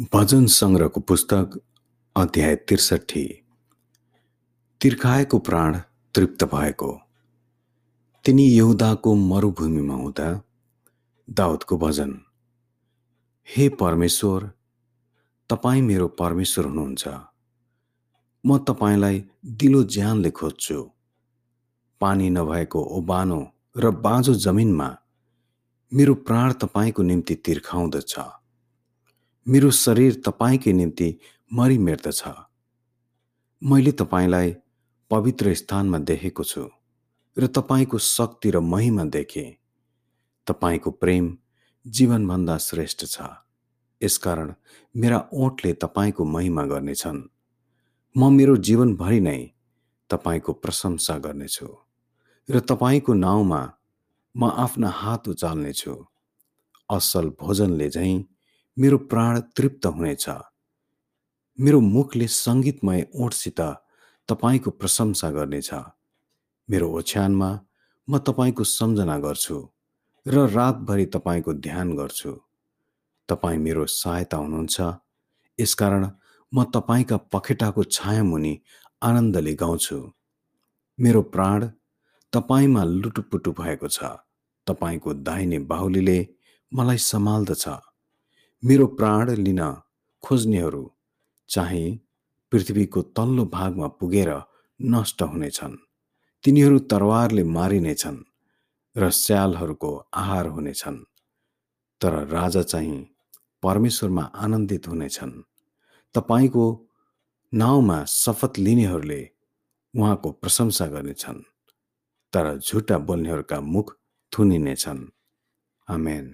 भजन सङ्ग्रहको पुस्तक अध्याय त्रिसठी। तिर्खाएको प्राण तृप्त भएको। तिनी यहुदाको मरुभूमिमा हुँदा दाउदको भजन हे परमेश्वर तपाईँ मेरो परमेश्वर हुनुहुन्छ। म तपाईँलाई दिलो ज्यानले खोज्छु। पानी नभएको ओबानो र बाँझो जमिनमा मेरो प्राण तपाईँको निम्ति तिर्खाउँदछ। मेरो शरीर तपाईँकै निम्ति मरिमेर्दछ मैले तपाईँलाई पवित्र स्थानमा देखेको छु र तपाईँको शक्ति र महिमा देखेँ। तपाईँको प्रेम जीवनभन्दा श्रेष्ठ छ। यसकारण मेरा ओठले तपाईँको महिमा गर्नेछन्। म मेरो जीवनभरि नै तपाईँको प्रशंसा गर्नेछु र तपाईँको नाउँमा म आफ्ना हात उचाल्नेछु। असल भोजनले झैँ मेरो प्राण तृप्त हुनेछ। मेरो मुखले सङ्गीतमय ओठसित तपाईँको प्रशंसा गर्नेछ। मेरो ओछ्यानमा म तपाईँको सम्झना गर्छु र रातभरि तपाईँको ध्यान गर्छु। तपाईँ मेरो सहायता हुनुहुन्छ। यसकारण म तपाईँका पखेटाको छाया मुनि आनन्दले गाउँछु। मेरो प्राण तपाईँमा लुटुपुटु भएको छ। तपाईँको दाहिने बाहुलीले मलाई सम्हाल्दछ। मेरो प्राण लिन खोज्नेहरू चाहिँ पृथ्वीको तल्लो भागमा पुगेर नष्ट हुनेछन्। तिनीहरू तरवारले मारिनेछन् र स्यालहरूको आहार हुनेछन्। तर राजा चाहिँ परमेश्वरमा आनन्दित हुनेछन्। तपाईँको नाउँमा शपथ लिनेहरूले उहाँको प्रशंसा गर्नेछन् तर झुटा बोल्नेहरूका मुख थुनिनेछन्। आमेन।